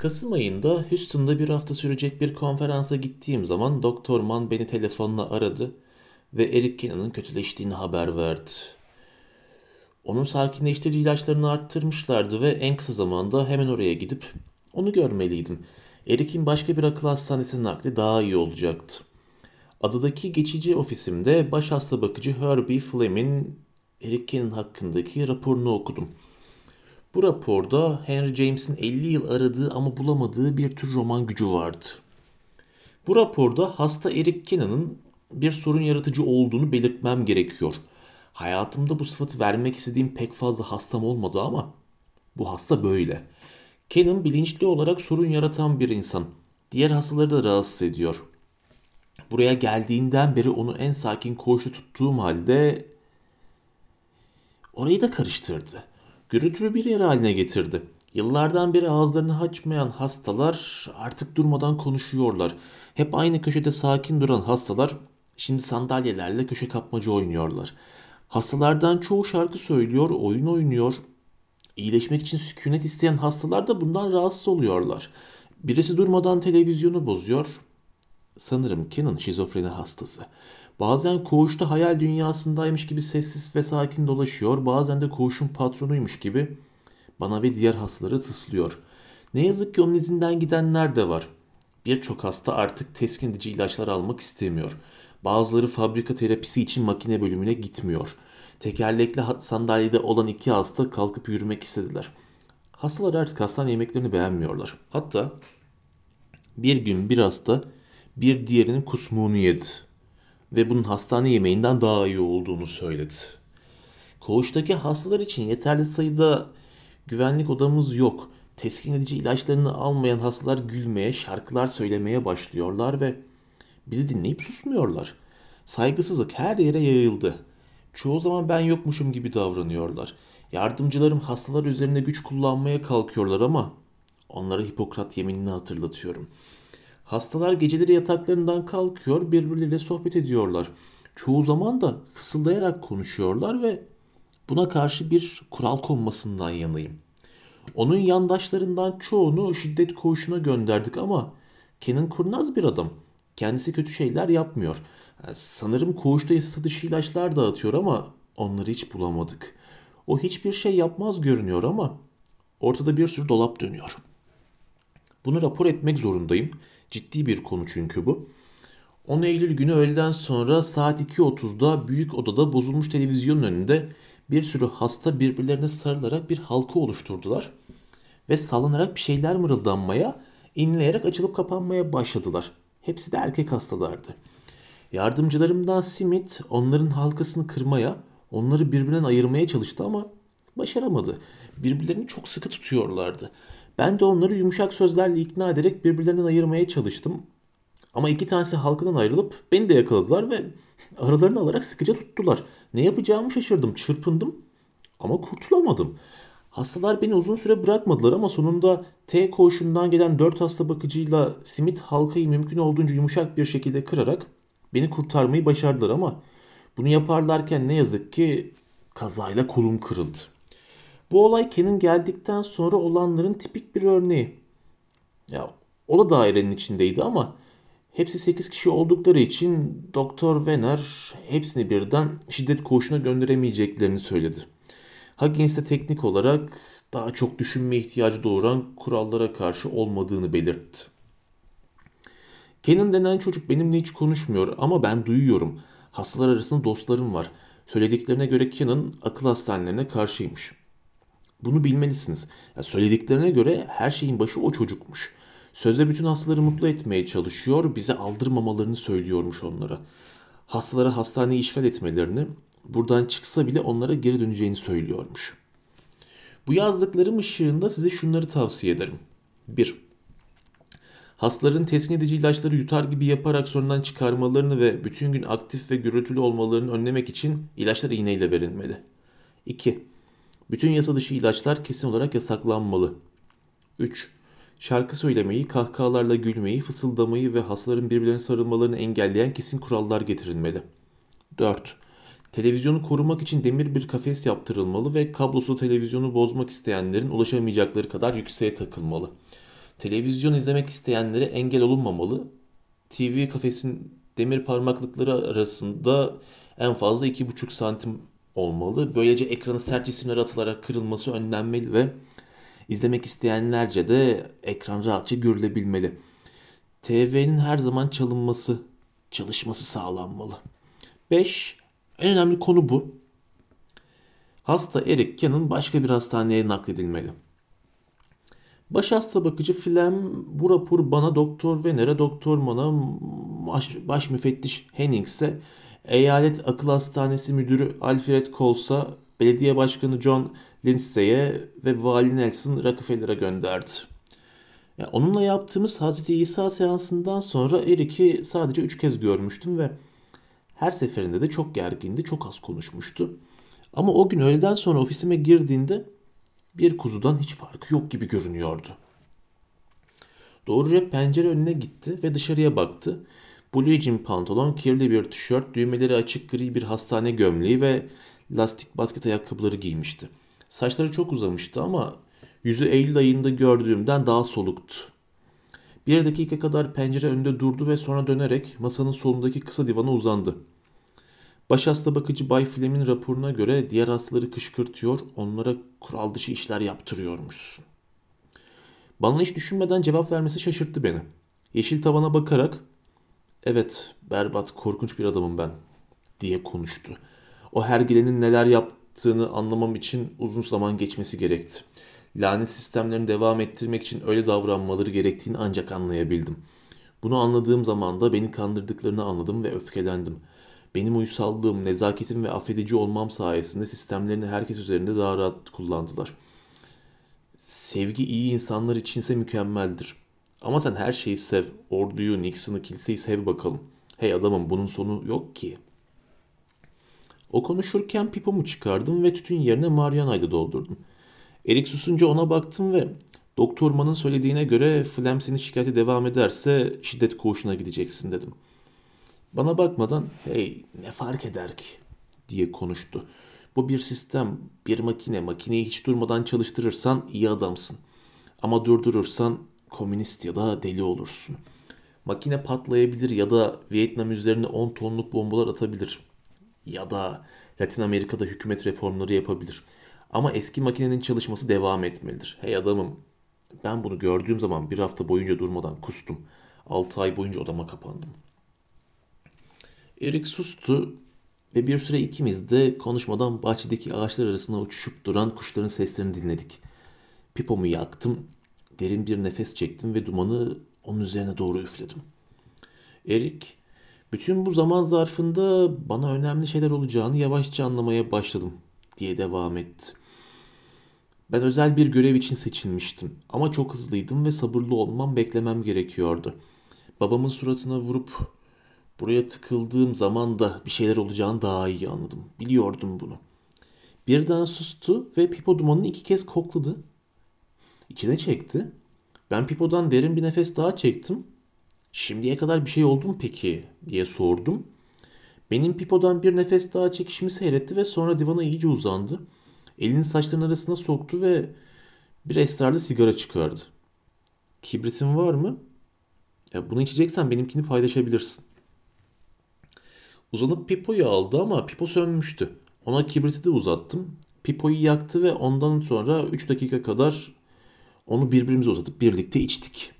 Kasım ayında Houston'da bir hafta sürecek bir konferansa gittiğim zaman Doktor Mann beni telefonla aradı ve Eric Kennan'ın kötüleştiğini haber verdi. Onun sakinleştirici ilaçlarını arttırmışlardı ve en kısa zamanda hemen oraya gidip onu görmeliydim. Eric'in başka bir akıl hastanesine nakli daha iyi olacaktı. Adadaki geçici ofisimde baş hasta bakıcı Herbie Fleming Eric Cannon hakkındaki raporunu okudum. Bu raporda Henry James'in 50 yıl aradığı ama bulamadığı bir tür roman gücü vardı. Bu raporda hasta Eric Cannon'ın bir sorun yaratıcı olduğunu belirtmem gerekiyor. Hayatımda bu sıfatı vermek istediğim pek fazla hastam olmadı ama bu hasta böyle. Cannon bilinçli olarak sorun yaratan bir insan. Diğer hastaları da rahatsız ediyor. Buraya geldiğinden beri onu en sakin koğuşta tuttuğum halde orayı da karıştırdı. Gürültülü bir yer haline getirdi. Yıllardan beri ağızlarını açmayan hastalar artık durmadan konuşuyorlar. Hep aynı köşede sakin duran hastalar şimdi sandalyelerle köşe kapmaca oynuyorlar. Hastalardan çoğu şarkı söylüyor, oyun oynuyor. İyileşmek için sükunet isteyen hastalar da bundan rahatsız oluyorlar. Birisi durmadan televizyonu bozuyor. Sanırım Kenan şizofreni hastası. Bazen koğuşta hayal dünyasındaymış gibi sessiz ve sakin dolaşıyor. Bazen de koğuşun patronuymuş gibi bana ve diğer hastaları tıslıyor. Ne yazık ki onun izinden gidenler de var. Birçok hasta artık teskin edici ilaçlar almak istemiyor. Bazıları fabrika terapisi için makine bölümüne gitmiyor. Tekerlekli sandalyede olan iki hasta kalkıp yürümek istediler. Hastalar artık hastane yemeklerini beğenmiyorlar. Hatta bir gün bir hasta bir diğerinin kusmuğunu yedi ve bunun hastane yemeğinden daha iyi olduğunu söyledi. Koğuştaki hastalar için yeterli sayıda güvenlik odamız yok. Teskin edici ilaçlarını almayan hastalar gülmeye, şarkılar söylemeye başlıyorlar ve bizi dinleyip susmuyorlar. Saygısızlık her yere yayıldı. Çoğu zaman ben yokmuşum gibi davranıyorlar. Yardımcılarım hastalar üzerinde güç kullanmaya kalkıyorlar ama onlara Hipokrat yeminini hatırlatıyorum. Hastalar geceleri yataklarından kalkıyor, birbirleriyle sohbet ediyorlar. Çoğu zaman da fısıldayarak konuşuyorlar ve buna karşı bir kural konmasından yanayım. Onun yandaşlarından çoğunu şiddet koğuşuna gönderdik ama Kenan kurnaz bir adam. Kendisi kötü şeyler yapmıyor. Sanırım koğuşta yasa dışı ilaçlar dağıtıyor ama onları hiç bulamadık. O hiçbir şey yapmaz görünüyor ama ortada bir sürü dolap dönüyor. Bunu rapor etmek zorundayım. Ciddi bir konu çünkü bu. 10 Eylül günü öğleden sonra saat 2.30'da büyük odada bozulmuş televizyonun önünde bir sürü hasta birbirlerine sarılarak bir halka oluşturdular ve sallanarak bir şeyler mırıldanmaya, inleyerek açılıp kapanmaya başladılar. Hepsi de erkek hastalardı. Yardımcılarımdan Simit onların halkasını kırmaya, onları birbirinden ayırmaya çalıştı ama başaramadı. Birbirlerini çok sıkı tutuyorlardı. Ben de onları yumuşak sözlerle ikna ederek birbirlerinden ayırmaya çalıştım. Ama iki tanesi halkadan ayrılıp beni de yakaladılar ve aralarını alarak sıkıca tuttular. Ne yapacağımı şaşırdım, çırpındım ama kurtulamadım. Hastalar beni uzun süre bırakmadılar ama sonunda T koğuşundan gelen dört hasta bakıcıyla simit halkayı mümkün olduğunca yumuşak bir şekilde kırarak beni kurtarmayı başardılar ama bunu yaparlarken ne yazık ki kazayla kolum kırıldı. Bu olay Ken'in geldikten sonra olanların tipik bir örneği. Ya o da dairenin içindeydi ama hepsi 8 kişi oldukları için Doktor Wenner hepsini birden şiddet koğuşuna gönderemeyeceklerini söyledi. Huggins de teknik olarak daha çok düşünme ihtiyacı doğuran kurallara karşı olmadığını belirtti. Kenan denen çocuk benimle hiç konuşmuyor ama ben duyuyorum. Hastalar arasında dostlarım var. Söylediklerine göre Kenan akıl hastanelerine karşıymış. Bunu bilmelisiniz. Ya söylediklerine göre her şeyin başı o çocukmuş. Sözde bütün hastaları mutlu etmeye çalışıyor, bize aldırmamalarını söylüyormuş onlara. Hastalara hastaneyi işgal etmelerini, buradan çıksa bile onlara geri döneceğini söylüyormuş. Bu yazdıklarım ışığında size şunları tavsiye ederim. 1. Hastaların teskin edici ilaçları yutar gibi yaparak sonradan çıkarmalarını ve bütün gün aktif ve gürültülü olmalarını önlemek için ilaçlar iğneyle verilmeli. 2. Bütün yasa dışı ilaçlar kesin olarak yasaklanmalı. 3. Şarkı söylemeyi, kahkahalarla gülmeyi, fısıldamayı ve hastaların birbirlerine sarılmalarını engelleyen kesin kurallar getirilmeli. 4. Televizyonu korumak için demir bir kafes yaptırılmalı ve kablosu televizyonu bozmak isteyenlerin ulaşamayacakları kadar yükseğe takılmalı. Televizyon izlemek isteyenlere engel olunmamalı. TV kafesin demir parmaklıkları arasında en fazla 2,5 santim olmalı. Böylece ekrana sert cisimler atılarak kırılması önlenmeli ve izlemek isteyenlerce de ekran rahatça görülebilmeli. TV'nin her zaman çalınması, çalışması sağlanmalı. 5. En önemli konu bu. Hasta Eric Cannon başka bir hastaneye nakledilmeli. Baş hasta bakıcı Flem bu rapor bana Doktor Venere, Doktor Mana, baş, baş müfettiş Hennings'e, eyalet akıl hastanesi müdürü Alfred Coles'a, belediye başkanı John Lindsay'e ve vali Nelson Rockefeller'a gönderdi. Yani onunla yaptığımız Hazreti İsa seansından sonra Eric'i sadece üç kez görmüştüm ve her seferinde de çok gergindi, çok az konuşmuştu. Ama o gün öğleden sonra ofisime girdiğinde bir kuzudan hiç farkı yok gibi görünüyordu. Doğruca pencere önüne gitti ve dışarıya baktı. Blue jean pantolon, kirli bir tişört, düğmeleri açık gri bir hastane gömleği ve lastik basket ayakkabıları giymişti. Saçları çok uzamıştı ama yüzü Eylül ayında gördüğümden daha soluktu. Bir dakika kadar pencere önünde durdu ve sonra dönerek masanın solundaki kısa divana uzandı. Baş hasta bakıcı Bay Flem'in raporuna göre diğer hastaları kışkırtıyor, onlara kural dışı işler yaptırıyormuşsun. Bana hiç düşünmeden cevap vermesi şaşırttı beni. Yeşil tavana bakarak, evet berbat, korkunç bir adamım ben, diye konuştu. O hergilenin neler yaptığını anlamam için uzun zaman geçmesi gerekti. Lanet sistemlerini devam ettirmek için öyle davranmaları gerektiğini ancak anlayabildim. Bunu anladığım zaman da beni kandırdıklarını anladım ve öfkelendim.'' Benim uysallığım, nezaketim ve affedici olmam sayesinde sistemlerini herkes üzerinde daha rahat kullandılar. Sevgi iyi insanlar içinse mükemmeldir. Ama sen her şeyi sev. Orduyu, Nixon'ı, kiliseyi sev bakalım. Hey adamım bunun sonu yok ki. O konuşurken pipomu çıkardım ve tütün yerine Mariana'yı doldurdum. Erik susunca ona baktım ve Doktor Man'ın söylediğine göre Flem seni şikayete devam ederse şiddet koğuşuna gideceksin dedim.'' Bana bakmadan hey ne fark eder ki diye konuştu. Bu bir sistem, bir makine. Makineyi hiç durmadan çalıştırırsan iyi adamsın. Ama durdurursan komünist ya da deli olursun. Makine patlayabilir ya da Vietnam üzerine 10 tonluk bombalar atabilir. Ya da Latin Amerika'da hükümet reformları yapabilir. Ama eski makinenin çalışması devam etmelidir. Hey adamım ben bunu gördüğüm zaman bir hafta boyunca durmadan kustum. 6 ay boyunca odama kapandım.'' Erik sustu ve bir süre ikimiz de konuşmadan bahçedeki ağaçlar arasında uçuşup duran kuşların seslerini dinledik. Pipomu yaktım, derin bir nefes çektim ve dumanı onun üzerine doğru üfledim. Erik, bütün bu zaman zarfında bana önemli şeyler olacağını yavaşça anlamaya başladım diye devam etti. Ben özel bir görev için seçilmiştim ama çok hızlıydım ve sabırlı olmam beklemem gerekiyordu. Babamın suratına vurup Buraya tıkıldığım zaman da bir şeyler olacağını daha iyi anladım. Biliyordum bunu. Birden sustu ve pipo dumanını iki kez kokladı. İçine çekti. Ben pipodan derin bir nefes daha çektim. Şimdiye kadar bir şey oldu mu peki diye sordum. Benim pipodan bir nefes daha çekişimi seyretti ve sonra divana iyice uzandı. Elini saçlarının arasına soktu ve bir esrarlı sigara çıkardı. Kibritin var mı? Ya bunu içeceksen benimkini paylaşabilirsin. Uzanıp Pipo'yu aldı ama Pipo sönmüştü. Ona kibriti de uzattım. Pipo'yu yaktı ve ondan sonra 3 dakika kadar onu birbirimize uzatıp birlikte içtik.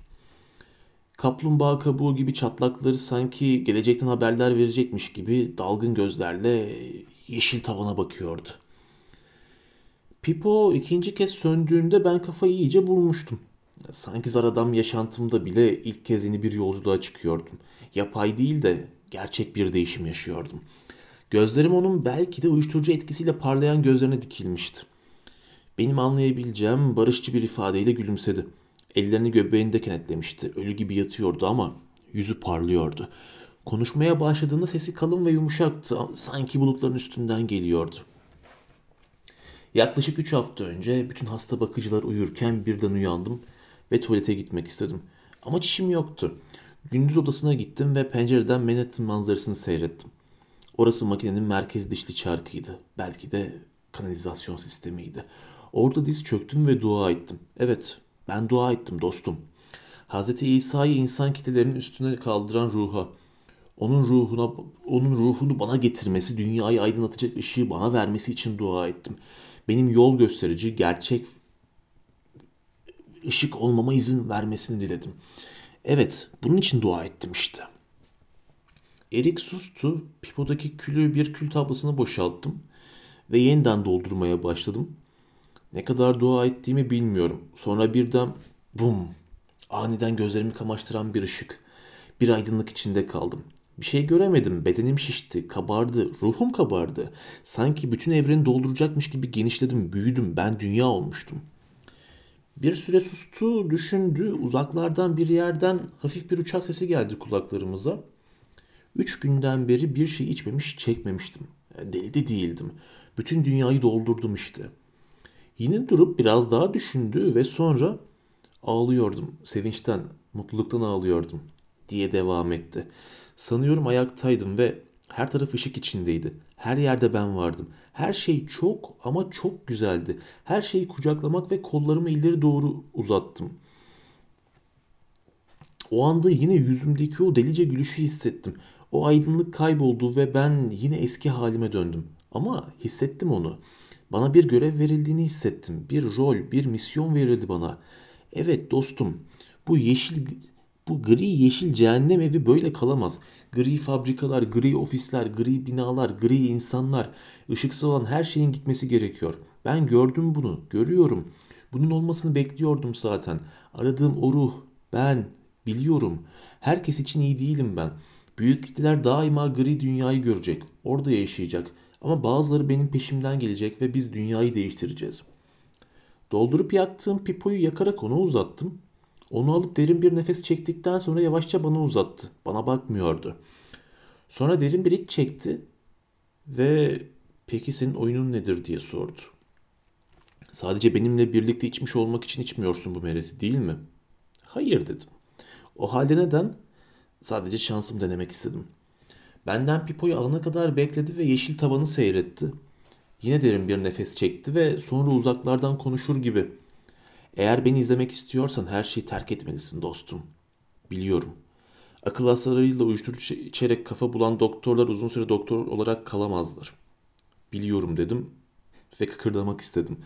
Kaplumbağa kabuğu gibi çatlakları sanki gelecekten haberler verecekmiş gibi dalgın gözlerle yeşil tavana bakıyordu. Pipo ikinci kez söndüğünde ben kafayı iyice bulmuştum. Sanki zar adam yaşantımda bile ilk kez yeni bir yolculuğa çıkıyordum. Yapay değil de gerçek bir değişim yaşıyordum. Gözlerim onun belki de uyuşturucu etkisiyle parlayan gözlerine dikilmişti. Benim anlayabileceğim barışçı bir ifadeyle gülümsedi. Ellerini göbeğinde kenetlemişti. Ölü gibi yatıyordu ama yüzü parlıyordu. Konuşmaya başladığında sesi kalın ve yumuşaktı. Sanki bulutların üstünden geliyordu. Yaklaşık üç hafta önce bütün hasta bakıcılar uyurken birden uyandım ve tuvalete gitmek istedim. Ama çişim yoktu. Gündüz odasına gittim ve pencereden Manhattan manzarasını seyrettim. Orası makinenin merkez dişli çarkıydı. Belki de kanalizasyon sistemiydi. Orada diz çöktüm ve dua ettim. Evet, ben dua ettim dostum. Hz. İsa'yı insan kitlelerinin üstüne kaldıran ruha, onun ruhuna onun ruhunu bana getirmesi, dünyayı aydınlatacak ışığı bana vermesi için dua ettim. Benim yol gösterici, gerçek ışık olmama izin vermesini diledim. Evet, bunun için dua ettim işte. Erik sustu. Pipodaki külü bir kül tablasına boşalttım ve yeniden doldurmaya başladım. Ne kadar dua ettiğimi bilmiyorum. Sonra birden bum aniden gözlerimi kamaştıran bir ışık. Bir aydınlık içinde kaldım. Bir şey göremedim. Bedenim şişti, kabardı, ruhum kabardı. Sanki bütün evreni dolduracakmış gibi genişledim, büyüdüm. Ben dünya olmuştum. Bir süre sustu, düşündü. Uzaklardan bir yerden hafif bir uçak sesi geldi kulaklarımıza. Üç günden beri bir şey içmemiş, çekmemiştim. Deli de değildim. Bütün dünyayı doldurdum işte. Yine durup biraz daha düşündü ve sonra ağlıyordum. Sevinçten, mutluluktan ağlıyordum diye devam etti. Sanıyorum ayaktaydım ve her taraf ışık içindeydi. Her yerde ben vardım. Her şey çok ama çok güzeldi. Her şeyi kucaklamak ve kollarımı ileri doğru uzattım. O anda yine yüzümdeki o delice gülüşü hissettim. O aydınlık kayboldu ve ben yine eski halime döndüm. Ama hissettim onu. Bana bir görev verildiğini hissettim. Bir rol, bir misyon verildi bana. Evet dostum, bu yeşil bu gri yeşil cehennem evi böyle kalamaz. Gri fabrikalar, gri ofisler, gri binalar, gri insanlar, ışıksız olan her şeyin gitmesi gerekiyor. Ben gördüm bunu, görüyorum. Bunun olmasını bekliyordum zaten. Aradığım o ruh, ben, biliyorum. Herkes için iyi değilim ben. Büyük kitleler daima gri dünyayı görecek. Orada yaşayacak. Ama bazıları benim peşimden gelecek ve biz dünyayı değiştireceğiz. Doldurup yaktığım pipoyu yakarak ona uzattım. Onu alıp derin bir nefes çektikten sonra yavaşça bana uzattı. Bana bakmıyordu. Sonra derin bir iç çekti ve peki senin oyunun nedir diye sordu. Sadece benimle birlikte içmiş olmak için içmiyorsun bu mereti değil mi? Hayır dedim. O halde neden? Sadece şansım denemek istedim. Benden pipoyu alana kadar bekledi ve yeşil tavanı seyretti. Yine derin bir nefes çekti ve sonra uzaklardan konuşur gibi. Eğer beni izlemek istiyorsan her şeyi terk etmelisin dostum. Biliyorum. Akıl hastalarıyla uyuşturucu içerek kafa bulan doktorlar uzun süre doktor olarak kalamazlar. Biliyorum dedim ve kıkırdamak istedim.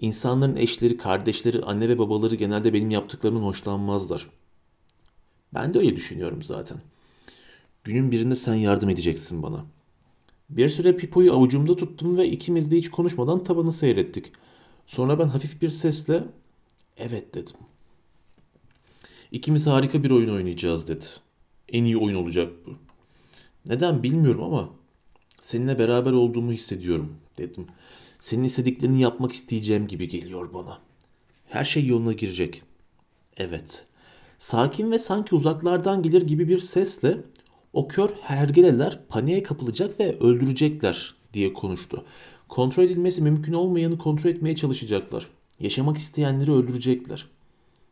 İnsanların eşleri, kardeşleri, anne ve babaları genelde benim yaptıklarımdan hoşlanmazlar. Ben de öyle düşünüyorum zaten. Günün birinde sen yardım edeceksin bana. Bir süre Pipo'yu avucumda tuttum ve ikimiz de hiç konuşmadan tabanı seyrettik. Sonra ben hafif bir sesle evet dedim. İkimiz harika bir oyun oynayacağız dedi. En iyi oyun olacak bu. Neden bilmiyorum ama seninle beraber olduğumu hissediyorum dedim. Senin istediklerini yapmak isteyeceğim gibi geliyor bana. Her şey yoluna girecek. Evet. Sakin ve sanki uzaklardan gelir gibi bir sesle o kör hergeleler paniğe kapılacak ve öldürecekler diye konuştu. Kontrol edilmesi mümkün olmayanı kontrol etmeye çalışacaklar. Yaşamak isteyenleri öldürecekler.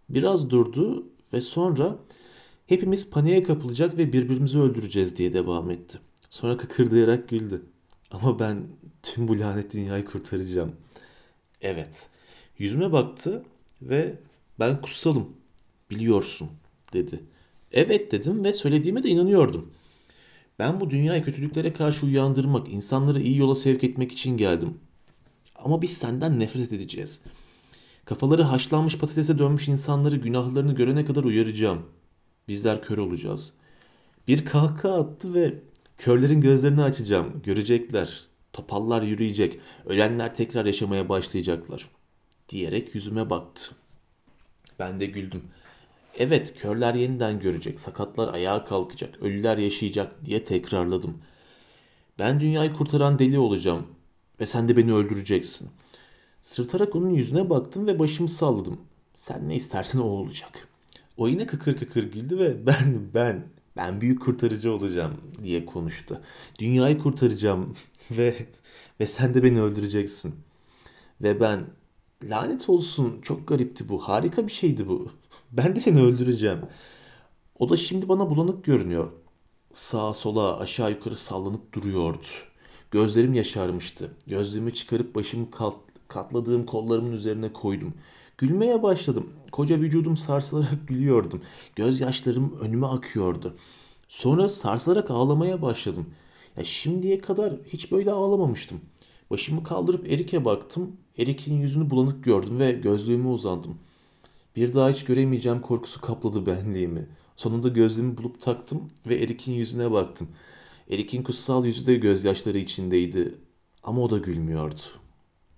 Biraz durdu ve sonra hepimiz paniğe kapılacak ve birbirimizi öldüreceğiz diye devam etti. Sonra kıkırdayarak güldü. Ama ben tüm bu lanet dünyayı kurtaracağım. Evet. Yüzüme baktı ve ben kutsalım. Biliyorsun dedi. Evet dedim ve söylediğime de inanıyordum. Ben bu dünyayı kötülüklere karşı uyandırmak, insanları iyi yola sevk etmek için geldim. Ama biz senden nefret edeceğiz. Kafaları haşlanmış patatese dönmüş insanları günahlarını görene kadar uyaracağım. Bizler kör olacağız. Bir kahkaha attı ve körlerin gözlerini açacağım. Görecekler. Topallar yürüyecek. Ölenler tekrar yaşamaya başlayacaklar. Diyerek yüzüme baktı. Ben de güldüm. Evet körler yeniden görecek, sakatlar ayağa kalkacak, ölüler yaşayacak diye tekrarladım. Ben dünyayı kurtaran deli olacağım ve sen de beni öldüreceksin. Sırtarak onun yüzüne baktım ve başımı salladım. Sen ne istersen o olacak. O yine kıkır kıkır güldü ve ben ben ben büyük kurtarıcı olacağım diye konuştu. Dünyayı kurtaracağım ve ve sen de beni öldüreceksin. Ve ben lanet olsun çok garipti bu. Harika bir şeydi bu. Ben de seni öldüreceğim. O da şimdi bana bulanık görünüyor. Sağa sola aşağı yukarı sallanıp duruyordu. Gözlerim yaşarmıştı. Gözlüğümü çıkarıp başımı kat, katladığım kollarımın üzerine koydum. Gülmeye başladım. Koca vücudum sarsılarak gülüyordum. Gözyaşlarım önüme akıyordu. Sonra sarsılarak ağlamaya başladım. Ya şimdiye kadar hiç böyle ağlamamıştım. Başımı kaldırıp Erik'e baktım. Erik'in yüzünü bulanık gördüm ve gözlüğüme uzandım. Bir daha hiç göremeyeceğim korkusu kapladı benliğimi. Sonunda gözlüğümü bulup taktım ve Erik'in yüzüne baktım. Erik'in kutsal yüzü de gözyaşları içindeydi ama o da gülmüyordu.